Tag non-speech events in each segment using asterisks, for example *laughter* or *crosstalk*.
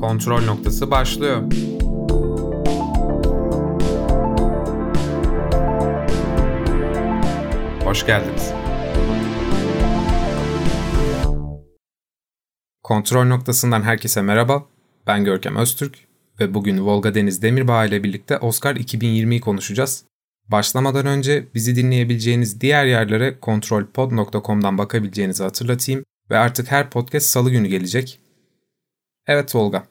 Kontrol noktası başlıyor. Hoş geldiniz. Kontrol noktasından herkese merhaba. Ben Görkem Öztürk ve bugün Volga Deniz Demirbağ ile birlikte Oscar 2020'yi konuşacağız. Başlamadan önce bizi dinleyebileceğiniz diğer yerlere kontrolpod.com'dan bakabileceğinizi hatırlatayım ve artık her podcast salı günü gelecek. Evet Volga,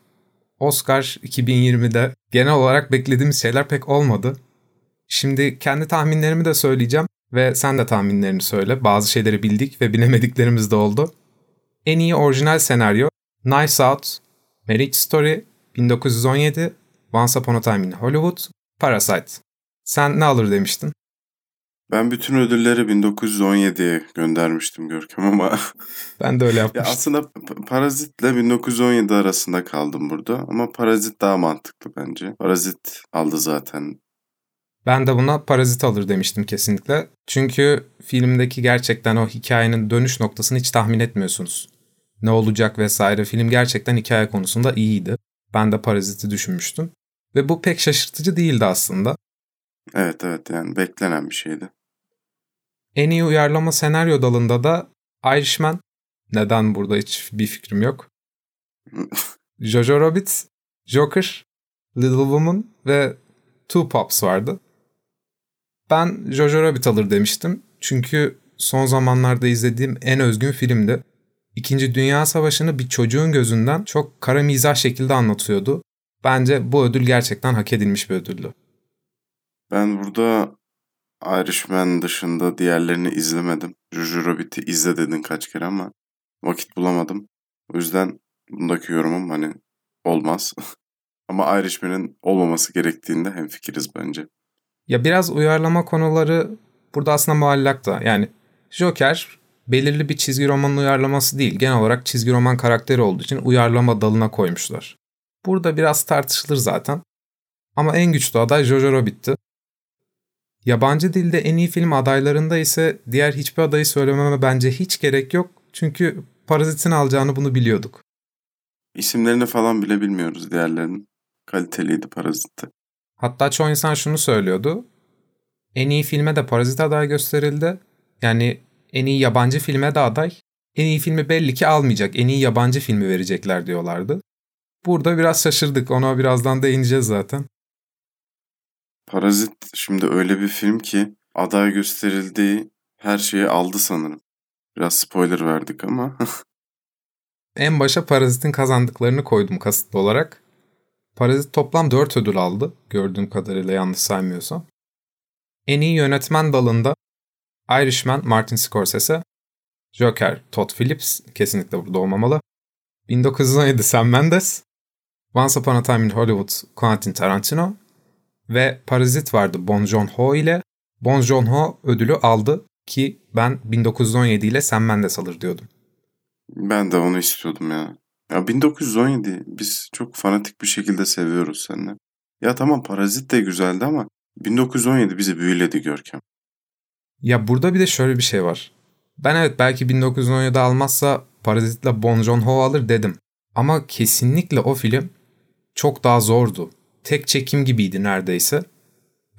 Oscar 2020'de genel olarak beklediğimiz şeyler pek olmadı. Şimdi kendi tahminlerimi de söyleyeceğim ve sen de tahminlerini söyle. Bazı şeyleri bildik ve bilemediklerimiz de oldu. En iyi orijinal senaryo Knives Out, Marriage Story, 1917, Once Upon a Time in Hollywood, Parasite. Sen ne alır demiştin? Ben bütün ödülleri 1917'ye göndermiştim Görkem ama... *laughs* Ben de öyle yapmıştım. ya aslında Parazit'le 1917 arasında kaldım burada ama Parazit daha mantıklı bence. Parazit aldı zaten. Ben de buna Parazit alır demiştim kesinlikle. Çünkü filmdeki gerçekten o hikayenin dönüş noktasını hiç tahmin etmiyorsunuz. Ne olacak vesaire. Film gerçekten hikaye konusunda iyiydi. Ben de Parazit'i düşünmüştüm. Ve bu pek şaşırtıcı değildi aslında. Evet evet yani beklenen bir şeydi. En iyi uyarlama senaryo dalında da Irishman. Neden burada hiç bir fikrim yok. *laughs* Jojo Rabbit, Joker, Little Woman ve Two Pops vardı. Ben Jojo Rabbit alır demiştim. Çünkü son zamanlarda izlediğim en özgün filmdi. İkinci Dünya Savaşı'nı bir çocuğun gözünden çok kara mizah şekilde anlatıyordu. Bence bu ödül gerçekten hak edilmiş bir ödüldü. Ben burada Irishman dışında diğerlerini izlemedim. Jojo Rabbit'i izle dedin kaç kere ama vakit bulamadım. O yüzden bundaki yorumum hani olmaz. *laughs* ama Irishman'in olmaması gerektiğinde hemfikiriz bence. Ya biraz uyarlama konuları burada aslında muallak da. Yani Joker belirli bir çizgi romanın uyarlaması değil. Genel olarak çizgi roman karakteri olduğu için uyarlama dalına koymuşlar. Burada biraz tartışılır zaten. Ama en güçlü aday Jojo Rabbit'ti. Yabancı dilde en iyi film adaylarında ise diğer hiçbir adayı söylememe bence hiç gerek yok. Çünkü Parazit'in alacağını bunu biliyorduk. İsimlerini falan bile bilmiyoruz diğerlerinin. Kaliteliydi Parazit'te. Hatta çoğu insan şunu söylüyordu. En iyi filme de Parazit aday gösterildi. Yani en iyi yabancı filme de aday. En iyi filmi belli ki almayacak. En iyi yabancı filmi verecekler diyorlardı. Burada biraz şaşırdık. Ona birazdan değineceğiz zaten. Parazit şimdi öyle bir film ki aday gösterildiği her şeyi aldı sanırım. Biraz spoiler verdik ama. *laughs* en başa Parazit'in kazandıklarını koydum kasıtlı olarak. Parazit toplam 4 ödül aldı. Gördüğüm kadarıyla yanlış saymıyorsam. En iyi yönetmen dalında Irishman Martin Scorsese, Joker Todd Phillips kesinlikle burada olmamalı. 1917 Sam Mendes, Once Upon a Time in Hollywood Quentin Tarantino ve Parazit vardı Bon Joon-ho ile. Bon Joon-ho ödülü aldı ki ben 1917 ile Sam Mendes alır diyordum. Ben de onu istiyordum ya. Ya 1917 biz çok fanatik bir şekilde seviyoruz seninle. Ya tamam Parazit de güzeldi ama 1917 bizi büyüledi Görkem. Ya burada bir de şöyle bir şey var. Ben evet belki 1917 almazsa Parazit'le Bon Joon-ho alır dedim. Ama kesinlikle o film çok daha zordu. Tek çekim gibiydi neredeyse.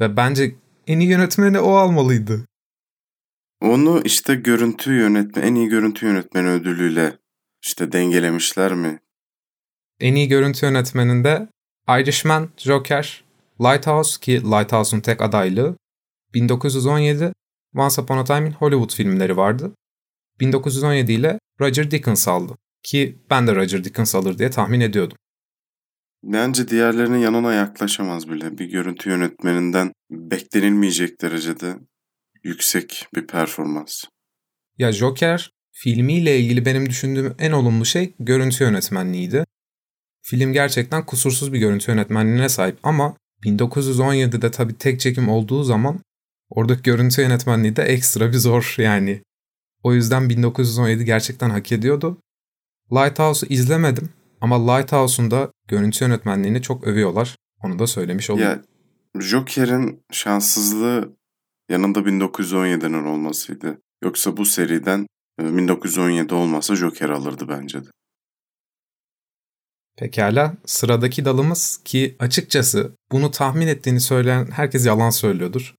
Ve bence en iyi yönetmeni o almalıydı. Onu işte görüntü yönetme, en iyi görüntü yönetmeni ödülüyle işte dengelemişler mi? En iyi görüntü yönetmeninde Irishman, Joker, Lighthouse ki Lighthouse'un tek adaylığı, 1917, Once Upon a Time in Hollywood filmleri vardı. 1917 ile Roger Dickens aldı. Ki ben de Roger Dickens alır diye tahmin ediyordum. Bence diğerlerinin yanına yaklaşamaz bile. Bir görüntü yönetmeninden beklenilmeyecek derecede yüksek bir performans. Ya Joker filmiyle ilgili benim düşündüğüm en olumlu şey görüntü yönetmenliğiydi. Film gerçekten kusursuz bir görüntü yönetmenliğine sahip ama 1917'de tabii tek çekim olduğu zaman oradaki görüntü yönetmenliği de ekstra bir zor yani. O yüzden 1917 gerçekten hak ediyordu. Lighthouse'u izlemedim ama Lighthouse'un da görüntü yönetmenliğini çok övüyorlar. Onu da söylemiş olayım. Ya Joker'in şanssızlığı yanında 1917'nin olmasıydı. Yoksa bu seriden 1917 olmasa Joker alırdı bence de. Pekala sıradaki dalımız ki açıkçası bunu tahmin ettiğini söyleyen herkes yalan söylüyordur.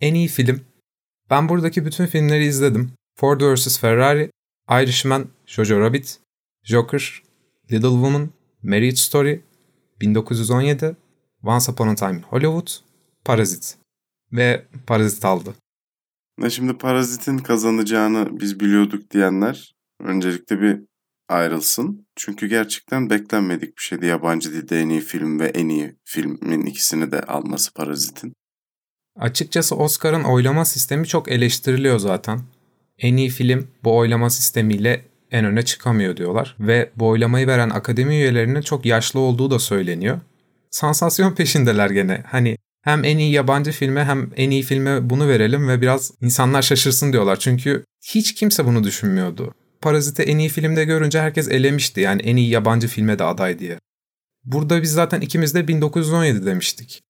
En iyi film. Ben buradaki bütün filmleri izledim. Ford vs. Ferrari, Irishman, Jojo Rabbit, Joker, Little Woman, Marriage Story, 1917, Once Upon a Time in Hollywood, Parazit. Ve Parazit aldı. Ve şimdi Parazit'in kazanacağını biz biliyorduk diyenler öncelikle bir ayrılsın. Çünkü gerçekten beklenmedik bir şeydi yabancı dilde en iyi film ve en iyi filmin ikisini de alması Parazit'in. Açıkçası Oscar'ın oylama sistemi çok eleştiriliyor zaten. En iyi film bu oylama sistemiyle en öne çıkamıyor diyorlar ve bu oylamayı veren akademi üyelerinin çok yaşlı olduğu da söyleniyor. Sansasyon peşindeler gene. Hani hem en iyi yabancı filme hem en iyi filme bunu verelim ve biraz insanlar şaşırsın diyorlar. Çünkü hiç kimse bunu düşünmüyordu. Parazit'i en iyi filmde görünce herkes elemişti yani en iyi yabancı filme de aday diye. Burada biz zaten ikimiz de 1917 demiştik.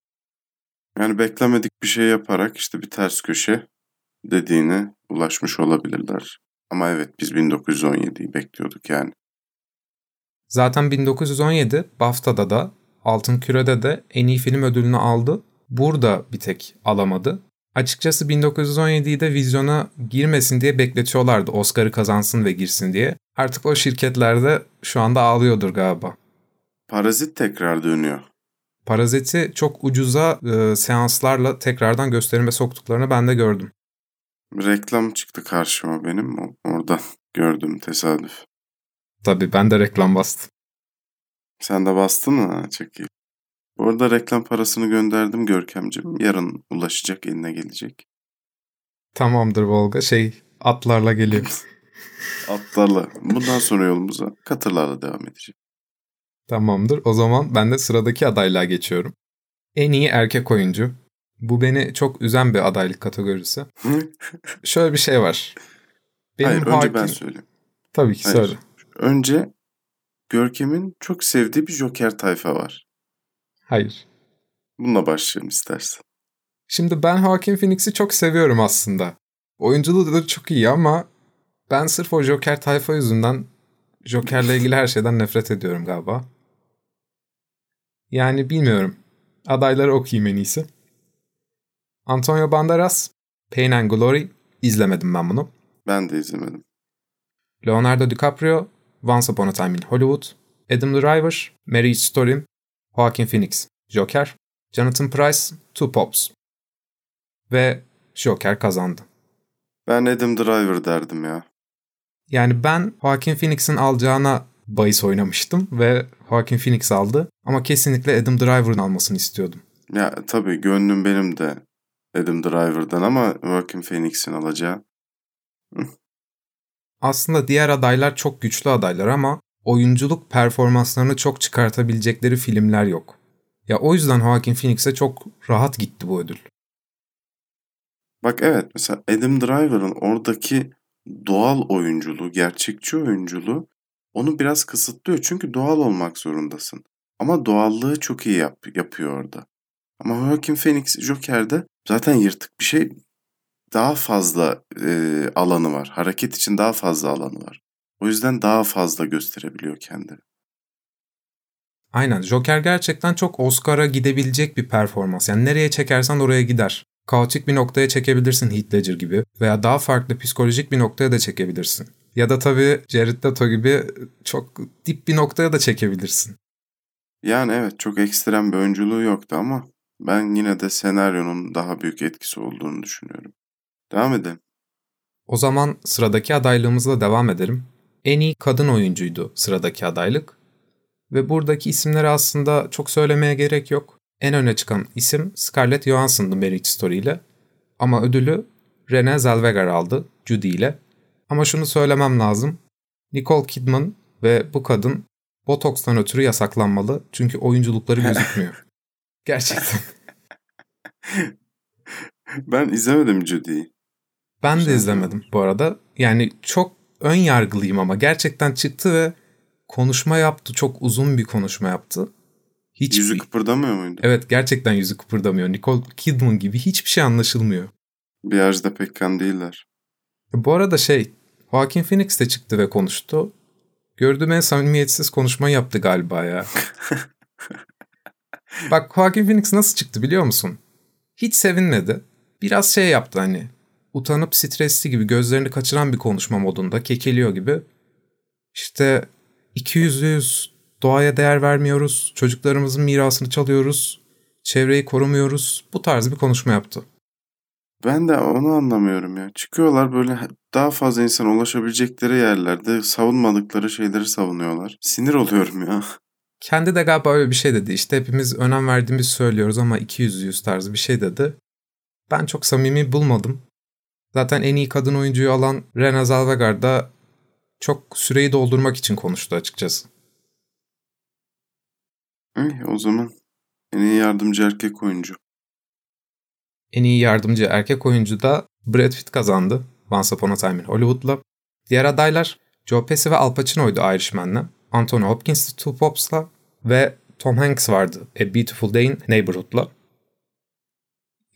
Yani beklemedik bir şey yaparak işte bir ters köşe dediğine ulaşmış olabilirler. Ama evet biz 1917'yi bekliyorduk yani. Zaten 1917 BAFTA'da da Altın Küre'de de en iyi film ödülünü aldı. Burada bir tek alamadı. Açıkçası 1917'yi de vizyona girmesin diye bekletiyorlardı Oscar'ı kazansın ve girsin diye. Artık o şirketlerde şu anda ağlıyordur galiba. Parazit tekrar dönüyor. Parazit'i çok ucuza e, seanslarla tekrardan gösterime soktuklarını ben de gördüm. Reklam çıktı karşıma benim. Oradan *laughs* gördüm tesadüf. Tabii ben de reklam bastım. Sen de bastın mı? Ha, çok iyi. Bu arada reklam parasını gönderdim Görkemciğim. Yarın ulaşacak, eline gelecek. Tamamdır Volga. Şey atlarla geliyor. *laughs* Atlarla. Bundan sonra yolumuza katırlarla devam edecek. Tamamdır. O zaman ben de sıradaki adaylığa geçiyorum. En iyi erkek oyuncu. Bu beni çok üzen bir adaylık kategorisi. *laughs* Şöyle bir şey var. Benim Hayır, hakim... önce ben söyleyeyim. Tabii ki Hayır. söyle. Önce Görkem'in çok sevdiği bir Joker tayfa var. Hayır. Bununla başlayalım istersen. Şimdi ben Joaquin Phoenix'i çok seviyorum aslında. Oyunculuğu da çok iyi ama ben sırf o Joker tayfa yüzünden Joker'le ilgili her şeyden nefret ediyorum galiba. Yani bilmiyorum. Adayları okuyayım en iyisi. Antonio Banderas, Pain and Glory. izlemedim ben bunu. Ben de izlemedim. Leonardo DiCaprio, Once Upon a Time in Hollywood. Adam Driver, Marriage Story. Joaquin Phoenix, Joker. Jonathan Price, Two Pops. Ve Joker kazandı. Ben Adam Driver derdim ya. Yani ben Joaquin Phoenix'in alacağına bahis oynamıştım ve Joaquin Phoenix aldı. Ama kesinlikle Adam Driver'ın almasını istiyordum. Ya tabii gönlüm benim de Adam Driver'dan ama Joaquin Phoenix'in alacağı. Aslında diğer adaylar çok güçlü adaylar ama oyunculuk performanslarını çok çıkartabilecekleri filmler yok. Ya o yüzden Joaquin Phoenix'e çok rahat gitti bu ödül. Bak evet mesela Adam Driver'ın oradaki doğal oyunculuğu, gerçekçi oyunculuğu onu biraz kısıtlıyor. Çünkü doğal olmak zorundasın. Ama doğallığı çok iyi yap, yapıyor orada. Ama Joaquin Phoenix Joker'de zaten yırtık bir şey daha fazla e, alanı var. Hareket için daha fazla alanı var. O yüzden daha fazla gösterebiliyor kendini. Aynen. Joker gerçekten çok Oscar'a gidebilecek bir performans. Yani nereye çekersen oraya gider. Kaotik bir noktaya çekebilirsin Heath Ledger gibi veya daha farklı psikolojik bir noktaya da çekebilirsin. Ya da tabii Jared Leto gibi çok dip bir noktaya da çekebilirsin. Yani evet çok ekstrem bir oyunculuğu yoktu ama ben yine de senaryonun daha büyük etkisi olduğunu düşünüyorum. Devam edelim. O zaman sıradaki adaylığımızla devam edelim. En iyi kadın oyuncuydu sıradaki adaylık. Ve buradaki isimleri aslında çok söylemeye gerek yok. En öne çıkan isim Scarlett Johansson'dı Marriage Story ile. Ama ödülü Renée Zellweger aldı Judy ile. Ama şunu söylemem lazım. Nicole Kidman ve bu kadın Botoks'tan ötürü yasaklanmalı. Çünkü oyunculukları *laughs* gözükmüyor. Gerçekten. *laughs* ben izlemedim Judy'yi. Ben de izlemedim bu arada. Yani çok ön yargılıyım ama gerçekten çıktı ve konuşma yaptı. Çok uzun bir konuşma yaptı. Hiç yüzü kıpırdamıyor muydu? Evet gerçekten yüzü kıpırdamıyor. Nicole Kidman gibi hiçbir şey anlaşılmıyor. Bir Ajda Pekkan değiller. Bu arada şey Joaquin Phoenix de çıktı ve konuştu. Gördüğüm en samimiyetsiz konuşma yaptı galiba ya. *laughs* Bak Joaquin Phoenix nasıl çıktı biliyor musun? Hiç sevinmedi. Biraz şey yaptı hani. Utanıp stresli gibi gözlerini kaçıran bir konuşma modunda kekeliyor gibi. İşte 200'lüyüz, doğaya değer vermiyoruz, çocuklarımızın mirasını çalıyoruz, çevreyi korumuyoruz. Bu tarz bir konuşma yaptı. Ben de onu anlamıyorum ya. Çıkıyorlar böyle daha fazla insan ulaşabilecekleri yerlerde savunmadıkları şeyleri savunuyorlar. Sinir oluyorum ya. Kendi de galiba öyle bir şey dedi. İşte hepimiz önem verdiğimizi söylüyoruz ama 200 yüz tarzı bir şey dedi. Ben çok samimi bulmadım. Zaten en iyi kadın oyuncuyu alan Rena Zellweger da çok süreyi doldurmak için konuştu açıkçası. İyi o zaman en iyi yardımcı erkek oyuncu. En iyi yardımcı erkek oyuncu da Brad Pitt kazandı. Once Upon a Time in Hollywood'la. Diğer adaylar Joe Pesci ve Al Pacino'ydu Irishman'la. Anthony Hopkins Two Pops'la ve Tom Hanks vardı A Beautiful Day in Neighborhood'la.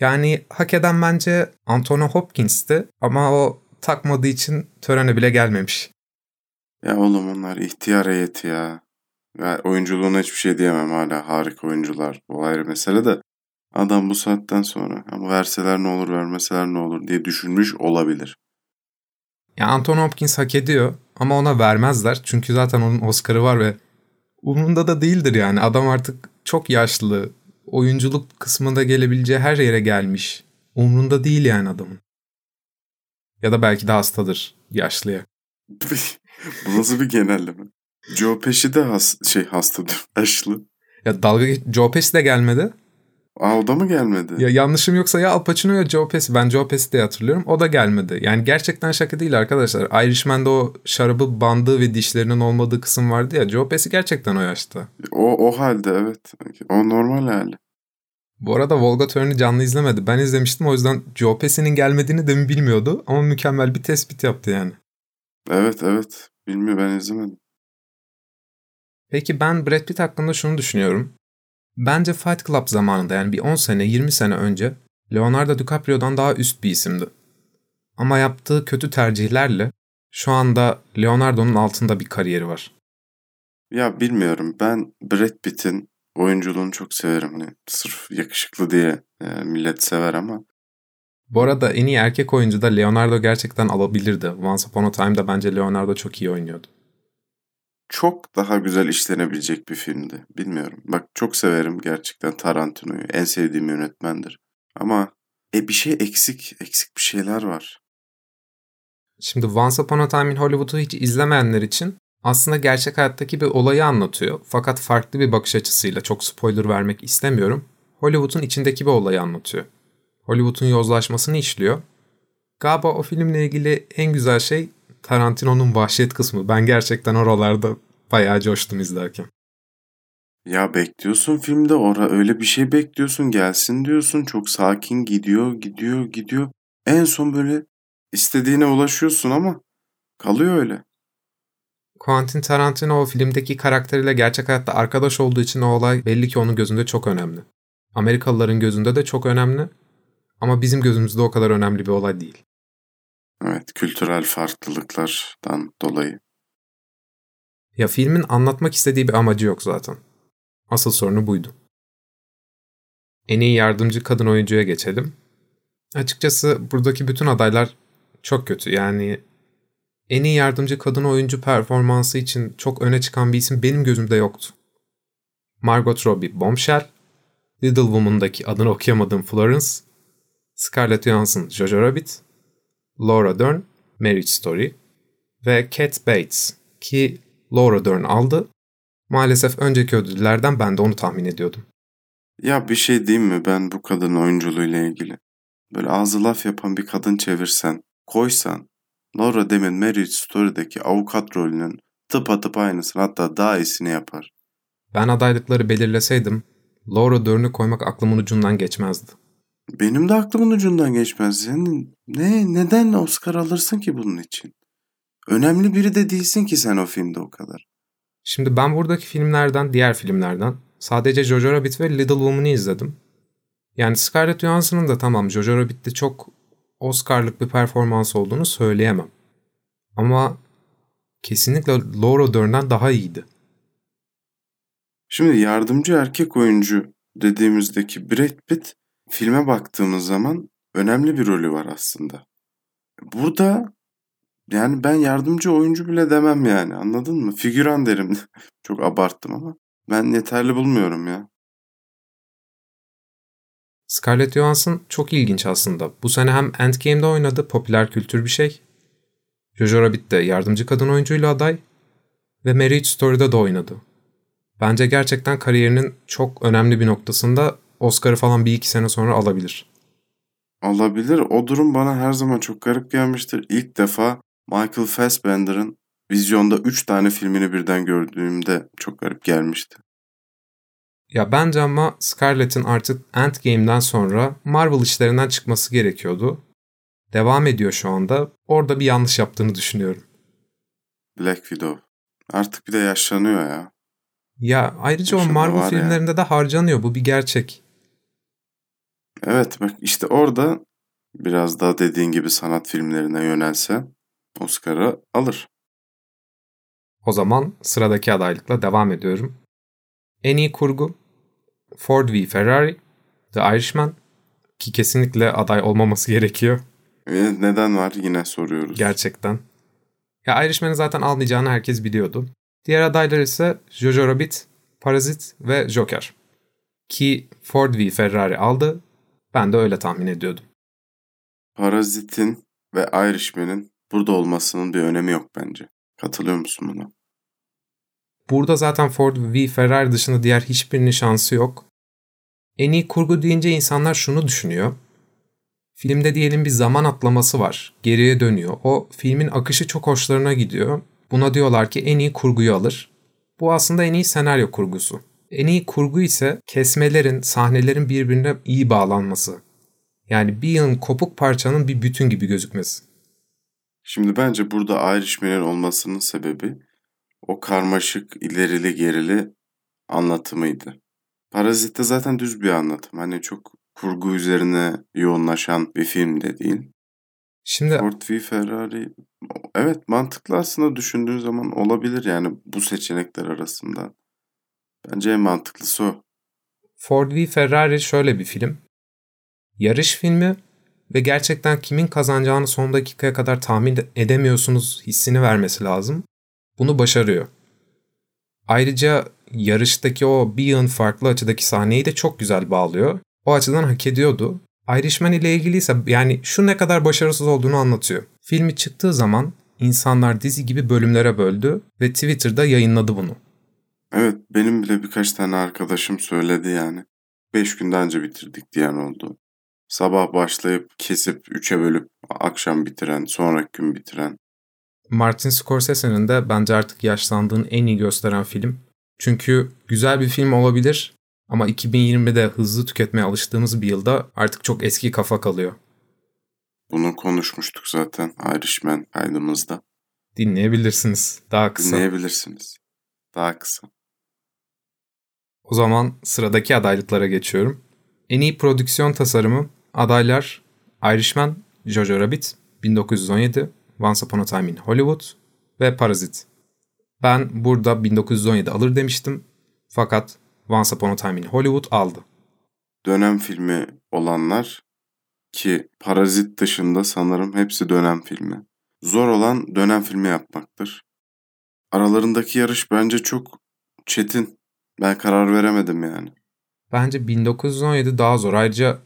Yani hak eden bence Anthony Hopkins'ti ama o takmadığı için törene bile gelmemiş. Ya oğlum onlar ihtiyar heyeti ya. ya oyunculuğuna hiçbir şey diyemem hala harika oyuncular. O ayrı mesele de adam bu saatten sonra ama verseler ne olur vermeseler ne olur diye düşünmüş olabilir. Ya Anthony Hopkins hak ediyor ama ona vermezler. Çünkü zaten onun Oscar'ı var ve umurunda da değildir yani. Adam artık çok yaşlı. Oyunculuk kısmında gelebileceği her yere gelmiş. Umrunda değil yani adamın. Ya da belki de hastadır yaşlıya. *laughs* Bu nasıl bir genelleme? Joe Pesci de has şey hastadır. Yaşlı. Ya dalga Joe Pesci de gelmedi. Aa o da mı gelmedi? Ya yanlışım yoksa ya Al Pacino ya Joe Pesci. Ben Joe Pesci de hatırlıyorum. O da gelmedi. Yani gerçekten şaka değil arkadaşlar. Irishman'da o şarabı bandığı ve dişlerinin olmadığı kısım vardı ya. Joe Pesci gerçekten o yaşta. O, o halde evet. O normal hali. Bu arada Volga Törn'ü canlı izlemedi. Ben izlemiştim o yüzden Joe Pesci'nin gelmediğini de mi bilmiyordu. Ama mükemmel bir tespit yaptı yani. Evet evet. Bilmiyor ben izlemedim. Peki ben Brad Pitt hakkında şunu düşünüyorum. Bence Fight Club zamanında yani bir 10 sene 20 sene önce Leonardo DiCaprio'dan daha üst bir isimdi. Ama yaptığı kötü tercihlerle şu anda Leonardo'nun altında bir kariyeri var. Ya bilmiyorum ben Brad Pitt'in oyunculuğunu çok severim. Hani sırf yakışıklı diye e, millet sever ama. Bu arada en iyi erkek oyuncu da Leonardo gerçekten alabilirdi. Once Upon a Time'da bence Leonardo çok iyi oynuyordu çok daha güzel işlenebilecek bir filmdi. Bilmiyorum. Bak çok severim gerçekten Tarantino'yu. En sevdiğim yönetmendir. Ama e bir şey eksik. Eksik bir şeyler var. Şimdi Once Upon a Time in Hollywood'u hiç izlemeyenler için aslında gerçek hayattaki bir olayı anlatıyor. Fakat farklı bir bakış açısıyla çok spoiler vermek istemiyorum. Hollywood'un içindeki bir olayı anlatıyor. Hollywood'un yozlaşmasını işliyor. Galiba o filmle ilgili en güzel şey Tarantino'nun vahşet kısmı. Ben gerçekten oralarda bayağı coştum izlerken. Ya bekliyorsun filmde ora öyle bir şey bekliyorsun gelsin diyorsun çok sakin gidiyor gidiyor gidiyor. En son böyle istediğine ulaşıyorsun ama kalıyor öyle. Quentin Tarantino o filmdeki karakteriyle gerçek hayatta arkadaş olduğu için o olay belli ki onun gözünde çok önemli. Amerikalıların gözünde de çok önemli ama bizim gözümüzde o kadar önemli bir olay değil. Evet, kültürel farklılıklardan dolayı. Ya filmin anlatmak istediği bir amacı yok zaten. Asıl sorunu buydu. En iyi yardımcı kadın oyuncuya geçelim. Açıkçası buradaki bütün adaylar çok kötü. Yani en iyi yardımcı kadın oyuncu performansı için çok öne çıkan bir isim benim gözümde yoktu. Margot Robbie Bombshell, Little Woman'daki adını okuyamadığım Florence, Scarlett Johansson Jojo Rabbit, Laura Dern, Marriage Story ve Cat Bates ki Laura Dern aldı. Maalesef önceki ödüllerden ben de onu tahmin ediyordum. Ya bir şey diyeyim mi ben bu kadın oyunculuğuyla ilgili? Böyle ağzı laf yapan bir kadın çevirsen, koysan, Laura Dem'in Marriage Story'deki avukat rolünün tıpatıp aynısını hatta daha iyisini yapar. Ben adaylıkları belirleseydim Laura Dern'ü koymak aklımın ucundan geçmezdi. Benim de aklımın ucundan geçmez. Senin ne neden Oscar alırsın ki bunun için? Önemli biri de değilsin ki sen o filmde o kadar. Şimdi ben buradaki filmlerden, diğer filmlerden sadece Jojo Rabbit ve Little Woman'ı izledim. Yani Scarlett Johansson'ın da tamam Jojo Rabbit'te çok Oscar'lık bir performans olduğunu söyleyemem. Ama kesinlikle Laura Dern'den daha iyiydi. Şimdi yardımcı erkek oyuncu dediğimizdeki Brad Pitt filme baktığımız zaman önemli bir rolü var aslında. Burada yani ben yardımcı oyuncu bile demem yani anladın mı? Figüran derim. *laughs* Çok abarttım ama ben yeterli bulmuyorum ya. Scarlett Johansson çok ilginç aslında. Bu sene hem Endgame'de oynadı, popüler kültür bir şey. Jojo Rabbit de yardımcı kadın oyuncuyla aday ve Marriage Story'da da oynadı. Bence gerçekten kariyerinin çok önemli bir noktasında Oscar'ı falan bir iki sene sonra alabilir. Alabilir. O durum bana her zaman çok garip gelmiştir. İlk defa Michael Fassbender'ın vizyonda 3 tane filmini birden gördüğümde çok garip gelmişti. Ya bence ama Scarlett'in artık Endgame'den sonra Marvel işlerinden çıkması gerekiyordu. Devam ediyor şu anda. Orada bir yanlış yaptığını düşünüyorum. Black Widow. Artık bir de yaşlanıyor ya. Ya ayrıca o Marvel filmlerinde ya. de harcanıyor. Bu bir gerçek. Evet bak işte orada biraz daha dediğin gibi sanat filmlerine yönelse Oscar'ı alır. O zaman sıradaki adaylıkla devam ediyorum. En iyi kurgu Ford v Ferrari, The Irishman ki kesinlikle aday olmaması *laughs* gerekiyor. neden var yine soruyoruz. Gerçekten. Ya Irishman'ı zaten almayacağını herkes biliyordu. Diğer adaylar ise Jojo Rabbit, Parazit ve Joker. Ki Ford v Ferrari aldı. Ben de öyle tahmin ediyordum. Parazit'in ve Irishman'in burada olmasının bir önemi yok bence. Katılıyor musun buna? Burada zaten Ford v Ferrari dışında diğer hiçbirinin şansı yok. En iyi kurgu deyince insanlar şunu düşünüyor. Filmde diyelim bir zaman atlaması var. Geriye dönüyor. O filmin akışı çok hoşlarına gidiyor. Buna diyorlar ki en iyi kurguyu alır. Bu aslında en iyi senaryo kurgusu. En iyi kurgu ise kesmelerin, sahnelerin birbirine iyi bağlanması. Yani bir yılın kopuk parçanın bir bütün gibi gözükmesi. Şimdi bence burada Irishman'in olmasının sebebi o karmaşık, ilerili gerili anlatımıydı. Parazit'te zaten düz bir anlatım. Hani çok kurgu üzerine yoğunlaşan bir film de değil. Şimdi Ford v Ferrari evet mantıklı aslında düşündüğün zaman olabilir yani bu seçenekler arasında. Bence en mantıklısı o. Ford v Ferrari şöyle bir film. Yarış filmi ve gerçekten kimin kazanacağını son dakikaya kadar tahmin edemiyorsunuz hissini vermesi lazım. Bunu başarıyor. Ayrıca yarıştaki o bir yığın farklı açıdaki sahneyi de çok güzel bağlıyor. O açıdan hak ediyordu. Irishman ile ilgili ise yani şu ne kadar başarısız olduğunu anlatıyor. Filmi çıktığı zaman insanlar dizi gibi bölümlere böldü ve Twitter'da yayınladı bunu. Evet benim bile birkaç tane arkadaşım söyledi yani. 5 günden önce bitirdik diyen oldu. Sabah başlayıp kesip 3'e bölüp akşam bitiren, sonraki gün bitiren. Martin Scorsese'nin de bence artık yaşlandığını en iyi gösteren film. Çünkü güzel bir film olabilir ama 2020'de hızlı tüketmeye alıştığımız bir yılda artık çok eski kafa kalıyor. Bunu konuşmuştuk zaten Irishman kaydımızda. Dinleyebilirsiniz. Daha kısa. Dinleyebilirsiniz. Daha kısa. O zaman sıradaki adaylıklara geçiyorum. En iyi prodüksiyon tasarımı adaylar Irishman, Jojo Rabbit, 1917, Once Upon a Time in Hollywood ve Parazit. Ben burada 1917 alır demiştim fakat Once Upon a Time in Hollywood aldı. Dönem filmi olanlar ki Parazit dışında sanırım hepsi dönem filmi. Zor olan dönem filmi yapmaktır. Aralarındaki yarış bence çok çetin. Ben karar veremedim yani. Bence 1917 daha zor. Ayrıca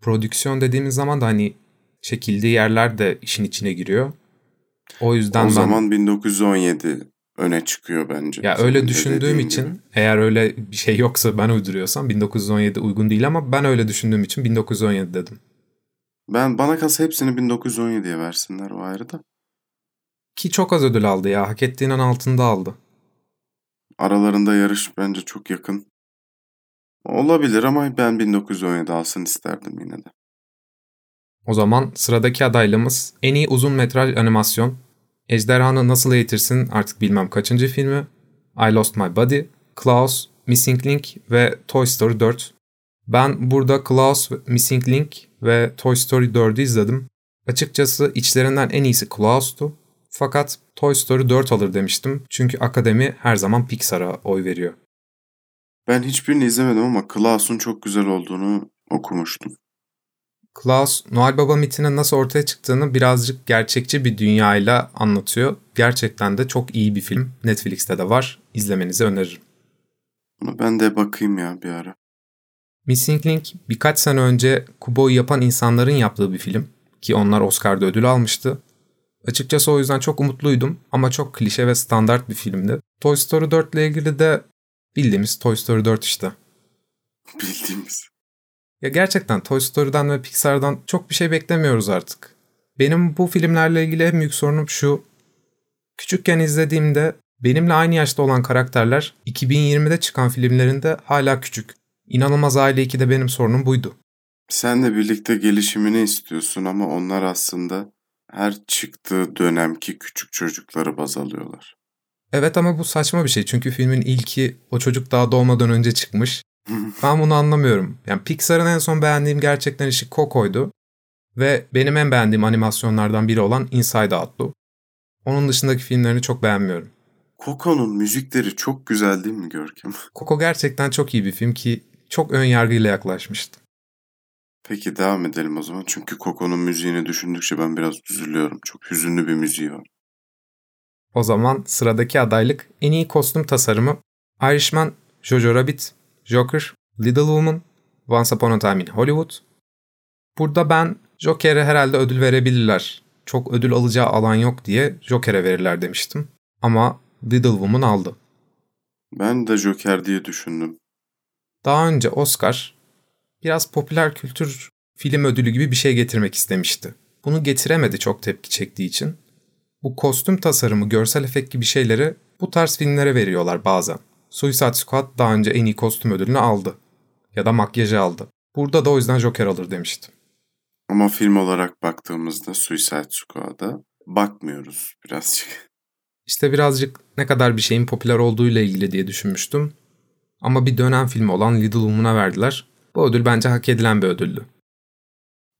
prodüksiyon dediğimiz zaman da hani çekildiği yerler de işin içine giriyor. O yüzden o ben... zaman 1917 öne çıkıyor bence. Ya öyle düşündüğüm için gibi. eğer öyle bir şey yoksa ben uyduruyorsam 1917 uygun değil ama ben öyle düşündüğüm için 1917 dedim. Ben bana kalsa hepsini 1917'ye versinler o ayrı da. Ki çok az ödül aldı ya. Hak ettiğinin altında aldı. Aralarında yarış bence çok yakın. Olabilir ama ben 1917 alsın isterdim yine de. O zaman sıradaki adaylığımız en iyi uzun metraj animasyon. Ejderhanı Nasıl Eğitirsin artık bilmem kaçıncı filmi. I Lost My Body, Klaus, Missing Link ve Toy Story 4. Ben burada Klaus, Missing Link ve Toy Story 4'ü izledim. Açıkçası içlerinden en iyisi Klaus'tu. Fakat Toy Story 4 alır demiştim. Çünkü akademi her zaman Pixar'a oy veriyor. Ben hiçbirini izlemedim ama Klaus'un çok güzel olduğunu okumuştum. Klaus, Noel Baba mitinin nasıl ortaya çıktığını birazcık gerçekçi bir dünyayla anlatıyor. Gerçekten de çok iyi bir film. Netflix'te de var. İzlemenizi öneririm. Bunu ben de bakayım ya bir ara. Missing Link birkaç sene önce Kubo'yu yapan insanların yaptığı bir film. Ki onlar Oscar'da ödül almıştı. Açıkçası o yüzden çok umutluydum ama çok klişe ve standart bir filmdi. Toy Story 4 ile ilgili de bildiğimiz Toy Story 4 işte. Bildiğimiz. Ya gerçekten Toy Story'den ve Pixar'dan çok bir şey beklemiyoruz artık. Benim bu filmlerle ilgili en büyük sorunum şu. Küçükken izlediğimde benimle aynı yaşta olan karakterler 2020'de çıkan filmlerinde hala küçük. İnanılmaz Aile 2'de benim sorunum buydu. Sen de birlikte gelişimini istiyorsun ama onlar aslında her çıktığı dönemki küçük çocukları baz alıyorlar. Evet ama bu saçma bir şey çünkü filmin ilki o çocuk daha doğmadan önce çıkmış. *laughs* ben bunu anlamıyorum. Yani Pixar'ın en son beğendiğim gerçekten işi Coco'ydu. Ve benim en beğendiğim animasyonlardan biri olan Inside Out'tu. Onun dışındaki filmlerini çok beğenmiyorum. Coco'nun müzikleri çok güzel değil mi Görkem? Coco gerçekten çok iyi bir film ki çok ön yargıyla yaklaşmıştım. Peki devam edelim o zaman. Çünkü Coco'nun müziğini düşündükçe ben biraz üzülüyorum. Çok hüzünlü bir müziği var. O zaman sıradaki adaylık en iyi kostüm tasarımı Irishman, Jojo Rabbit, Joker, Little Woman, Once Upon a Time in Hollywood. Burada ben Joker'e herhalde ödül verebilirler. Çok ödül alacağı alan yok diye Joker'e verirler demiştim. Ama Little Woman aldı. Ben de Joker diye düşündüm. Daha önce Oscar biraz popüler kültür film ödülü gibi bir şey getirmek istemişti. Bunu getiremedi çok tepki çektiği için. Bu kostüm tasarımı, görsel efekt gibi şeyleri bu tarz filmlere veriyorlar bazen. Suicide Squad daha önce en iyi kostüm ödülünü aldı. Ya da makyajı aldı. Burada da o yüzden Joker alır demiştim. Ama film olarak baktığımızda Suicide Squad'a bakmıyoruz birazcık. İşte birazcık ne kadar bir şeyin popüler olduğuyla ilgili diye düşünmüştüm. Ama bir dönem filmi olan Little Woman'a verdiler. Bu ödül bence hak edilen bir ödüldü.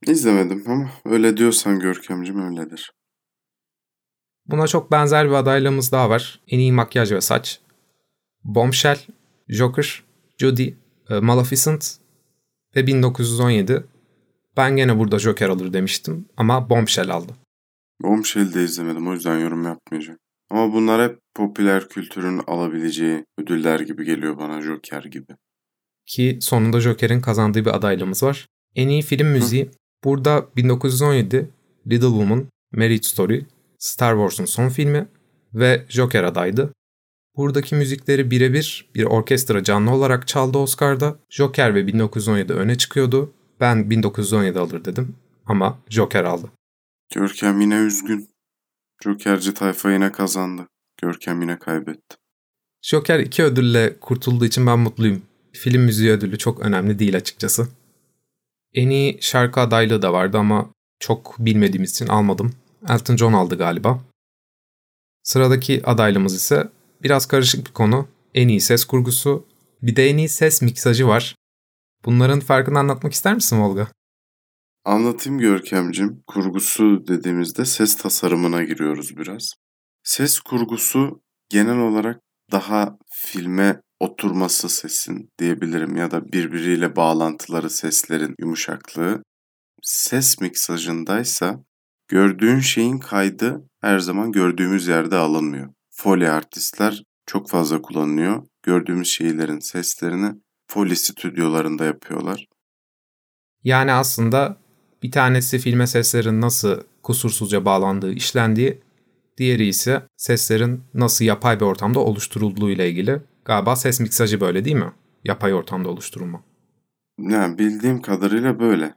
İzlemedim ama öyle diyorsan Görkemcim öyledir. Buna çok benzer bir adaylığımız daha var. En iyi makyaj ve saç. Bombshell, Joker, Judy, e, Maleficent ve 1917. Ben gene burada Joker alır demiştim ama Bombshell aldı. Bombshell'i de izlemedim o yüzden yorum yapmayacağım. Ama bunlar hep popüler kültürün alabileceği ödüller gibi geliyor bana Joker gibi. Ki sonunda Joker'in kazandığı bir adaylığımız var. En iyi film müziği Hı. burada 1917, Little Woman, Marriage Story, Star Wars'un son filmi ve Joker adaydı. Buradaki müzikleri birebir bir orkestra canlı olarak çaldı Oscar'da. Joker ve 1917 öne çıkıyordu. Ben 1917 alır dedim ama Joker aldı. Görkem yine üzgün. Jokerci tayfa yine kazandı. Görkem yine kaybetti. Joker iki ödülle kurtulduğu için ben mutluyum. Film müziği ödülü çok önemli değil açıkçası. En iyi şarkı adaylığı da vardı ama çok bilmediğimiz için almadım. Elton John aldı galiba. Sıradaki adaylığımız ise biraz karışık bir konu. En iyi ses kurgusu, bir de en iyi ses miksajı var. Bunların farkını anlatmak ister misin Volga? Anlatayım Görkemcim. Kurgusu dediğimizde ses tasarımına giriyoruz biraz. Ses kurgusu genel olarak daha filme oturması sesin diyebilirim ya da birbiriyle bağlantıları seslerin yumuşaklığı. Ses miksajındaysa gördüğün şeyin kaydı her zaman gördüğümüz yerde alınmıyor. Foley artistler çok fazla kullanılıyor. Gördüğümüz şeylerin seslerini Foley stüdyolarında yapıyorlar. Yani aslında bir tanesi filme seslerin nasıl kusursuzca bağlandığı, işlendiği, diğeri ise seslerin nasıl yapay bir ortamda oluşturulduğu ile ilgili. Galiba ses miksajı böyle değil mi? Yapay ortamda oluşturulma. Yani bildiğim kadarıyla böyle.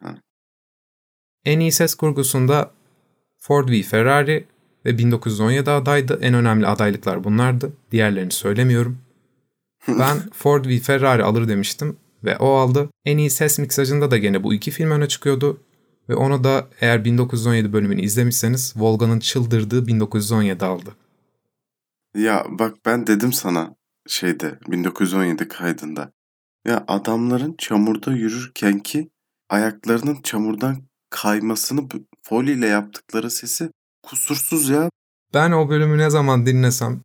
En iyi ses kurgusunda Ford v Ferrari ve 1917 adaydı. En önemli adaylıklar bunlardı. Diğerlerini söylemiyorum. *laughs* Ben Ford v Ferrari alır demiştim ve o aldı. En iyi ses miksajında da gene bu iki film öne çıkıyordu. Ve onu da eğer 1917 bölümünü izlemişseniz Volga'nın çıldırdığı 1917 aldı. Ya bak ben dedim sana şeyde 1917 kaydında. Ya adamların çamurda yürürken ki ayaklarının çamurdan kaymasını folyo ile yaptıkları sesi kusursuz ya. Ben o bölümü ne zaman dinlesem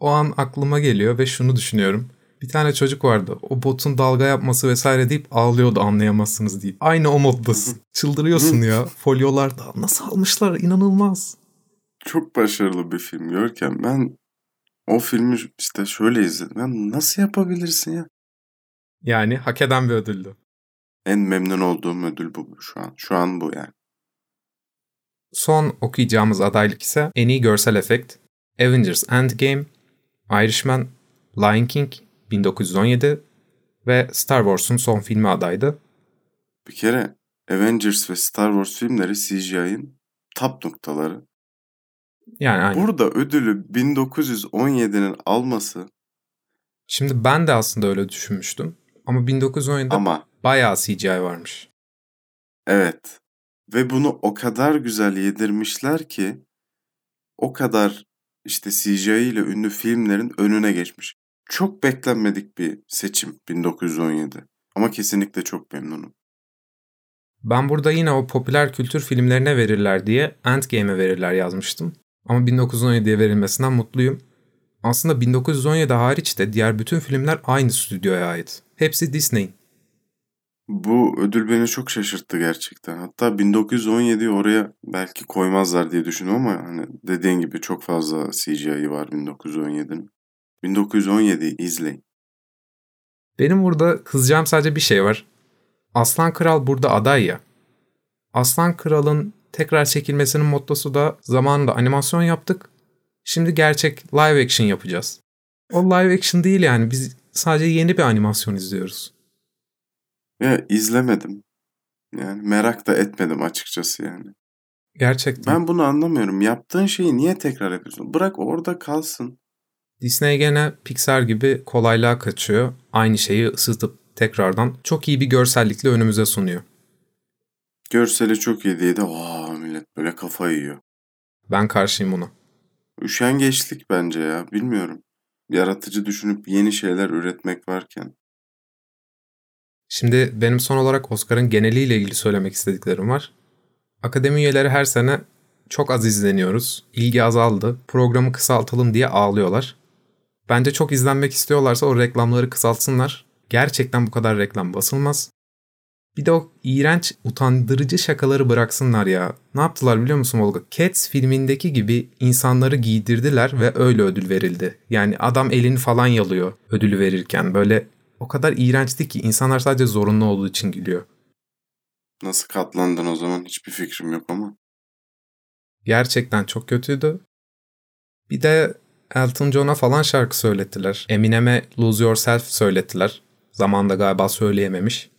o an aklıma geliyor ve şunu düşünüyorum. Bir tane çocuk vardı. O botun dalga yapması vesaire deyip ağlıyordu anlayamazsınız deyip. Aynı o moddasın. Çıldırıyorsun ya. *laughs* Folyolarda. Nasıl almışlar? İnanılmaz. Çok başarılı bir film Görkem. Ben o filmi işte şöyle izledim. Ben nasıl yapabilirsin ya? Yani hak eden bir ödüldü. En memnun olduğum ödül bu şu an. Şu an bu yani. Son okuyacağımız adaylık ise en iyi görsel efekt. Avengers Endgame, Irishman, Lion King 1917 ve Star Wars'un son filmi adaydı. Bir kere Avengers ve Star Wars filmleri CGI'ın top noktaları. Yani aynen. Burada ödülü 1917'nin alması Şimdi ben de aslında öyle düşünmüştüm. Ama 1917'de ama bayağı CGI varmış. evet ve bunu o kadar güzel yedirmişler ki o kadar işte CGI ile ünlü filmlerin önüne geçmiş. Çok beklenmedik bir seçim 1917. Ama kesinlikle çok memnunum. Ben burada yine o popüler kültür filmlerine verirler diye Endgame'e verirler yazmıştım. Ama 1917'ye verilmesinden mutluyum. Aslında 1917 hariç de diğer bütün filmler aynı stüdyoya ait. Hepsi Disney'in. Bu ödül beni çok şaşırttı gerçekten. Hatta 1917'yi oraya belki koymazlar diye düşünüyorum ama hani dediğin gibi çok fazla CGI var 1917'nin. 1917'yi izleyin. Benim burada kızacağım sadece bir şey var. Aslan Kral burada aday ya. Aslan Kral'ın tekrar çekilmesinin mottosu da zamanında animasyon yaptık. Şimdi gerçek live action yapacağız. O live action değil yani biz sadece yeni bir animasyon izliyoruz. Ya izlemedim. Yani merak da etmedim açıkçası yani. Gerçekten. Ben bunu anlamıyorum. Yaptığın şeyi niye tekrar yapıyorsun? Bırak orada kalsın. Disney gene Pixar gibi kolaylığa kaçıyor. Aynı şeyi ısıtıp tekrardan çok iyi bir görsellikle önümüze sunuyor. Görseli çok iyi diye de aa millet böyle kafa yiyor. Ben karşıyım buna. Üşengeçlik bence ya. Bilmiyorum. Yaratıcı düşünüp yeni şeyler üretmek varken. Şimdi benim son olarak Oscar'ın geneliyle ilgili söylemek istediklerim var. Akademi üyeleri her sene çok az izleniyoruz. İlgi azaldı. Programı kısaltalım diye ağlıyorlar. Bence çok izlenmek istiyorlarsa o reklamları kısaltsınlar. Gerçekten bu kadar reklam basılmaz. Bir de o iğrenç, utandırıcı şakaları bıraksınlar ya. Ne yaptılar biliyor musun Olga? Cats filmindeki gibi insanları giydirdiler ve öyle ödül verildi. Yani adam elini falan yalıyor ödülü verirken. Böyle o kadar iğrençti ki insanlar sadece zorunlu olduğu için gülüyor. Nasıl katlandın o zaman hiçbir fikrim yok ama. Gerçekten çok kötüydü. Bir de Elton John'a falan şarkı söylettiler. Eminem'e Lose Yourself söylettiler. Zamanda galiba söyleyememiş.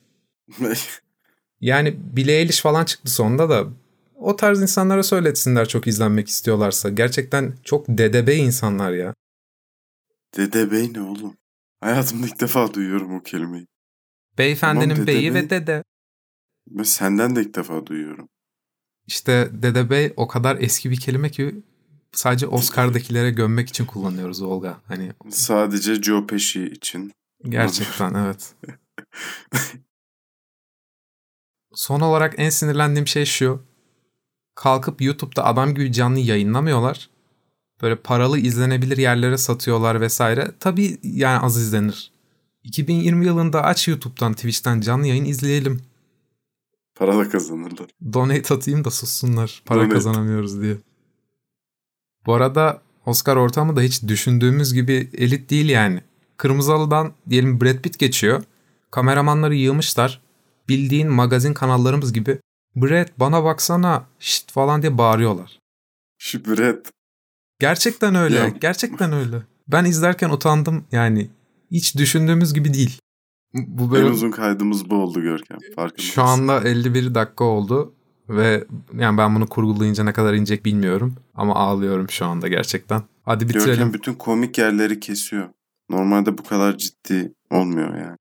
Yani Billie Eilish falan çıktı sonunda da o tarz insanlara söyletsinler çok izlenmek istiyorlarsa. Gerçekten çok dedebe insanlar ya. Dede Bey ne oğlum? Hayatımda ilk defa duyuyorum o kelimeyi. Beyefendinin Tamam, dede beyi bey. ve dede. Ben senden de ilk defa duyuyorum. İşte dede bey o kadar eski bir kelime ki sadece Oscar'dakilere gömmek için kullanıyoruz Olga. Hani Sadece Joe Pesci için. gerçekten evet. *laughs* Son olarak en sinirlendiğim şey şu. Kalkıp YouTube'da adam gibi canlı yayınlamıyorlar. Böyle paralı izlenebilir yerlere satıyorlar vesaire. Tabii yani az izlenir. 2020 yılında aç YouTube'dan, Twitch'ten canlı yayın izleyelim. Para da kazanırlar. Donate atayım da sussunlar. Para Donate. kazanamıyoruz diye. Bu arada Oscar ortamı da hiç düşündüğümüz gibi elit değil yani. Kırmızı Halı'dan diyelim Brad Pitt geçiyor. Kameramanları yığmışlar. Bildiğin magazin kanallarımız gibi Brad bana baksana şşt falan diye bağırıyorlar. Şibret. Gerçekten öyle. Ya. Gerçekten öyle. Ben izlerken utandım yani. Hiç düşündüğümüz gibi değil. Bu En bölüm uzun kaydımız bu oldu Görkem. Farkındasın. şu anda 51 dakika oldu ve yani ben bunu kurgulayınca ne kadar inecek bilmiyorum ama ağlıyorum şu anda gerçekten. Hadi bitirelim. Görkem bütün komik yerleri kesiyor. Normalde bu kadar ciddi olmuyor yani.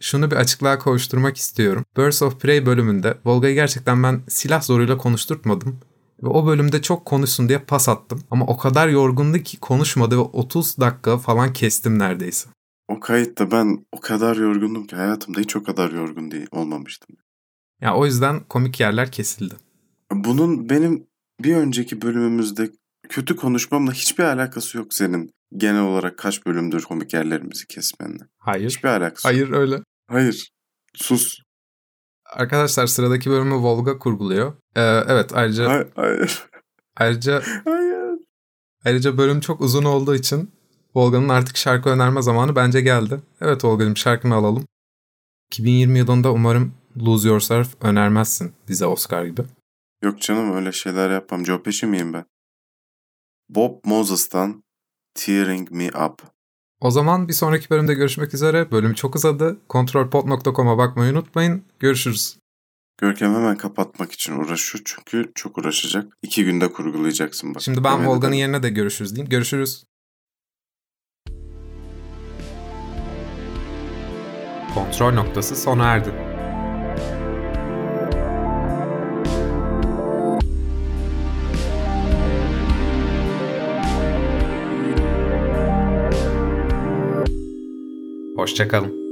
Şunu bir açıklığa kavuşturmak istiyorum. Birds of Prey bölümünde Volga'yı gerçekten ben silah zoruyla konuşturtmadım. Ve o bölümde çok konuşsun diye pas attım. Ama o kadar yorgundu ki konuşmadı ve 30 dakika falan kestim neredeyse. O kayıtta ben o kadar yorgundum ki hayatımda hiç o kadar yorgun değil olmamıştım. Yani o yüzden komik yerler kesildi. Bunun benim bir önceki bölümümüzde kötü konuşmamla hiçbir alakası yok senin genel olarak kaç bölümdür komik yerlerimizi kesmenle. Hayır. Hiçbir alakası yok. Hayır öyle. Hayır. Sus. Arkadaşlar sıradaki bölümü Volga kurguluyor. Ee, evet ayrıca Hayır. Hayır. ayrıca Hayır. ayrıca bölüm çok uzun olduğu için Volga'nın artık şarkı önerme zamanı bence geldi. Evet Volga'cığım şarkını alalım. 2020 yılında umarım Lose Yourself önermezsin bize Oscar gibi. Yok canım öyle şeyler yapmam. Joe Pesci miyim ben? Bob Moses'tan Tearing Me Up. O zaman bir sonraki bölümde görüşmek üzere. Bölüm çok uzadı. Kontrolpod.com'a bakmayı unutmayın. Görüşürüz. Görkem hemen kapatmak için uğraşıyor çünkü çok uğraşacak. İki günde kurgulayacaksın bak. Şimdi ben Volga'nın yerine de görüşürüz diyeyim. Görüşürüz. Kontrol noktası sona erdi. Hoşçakalın.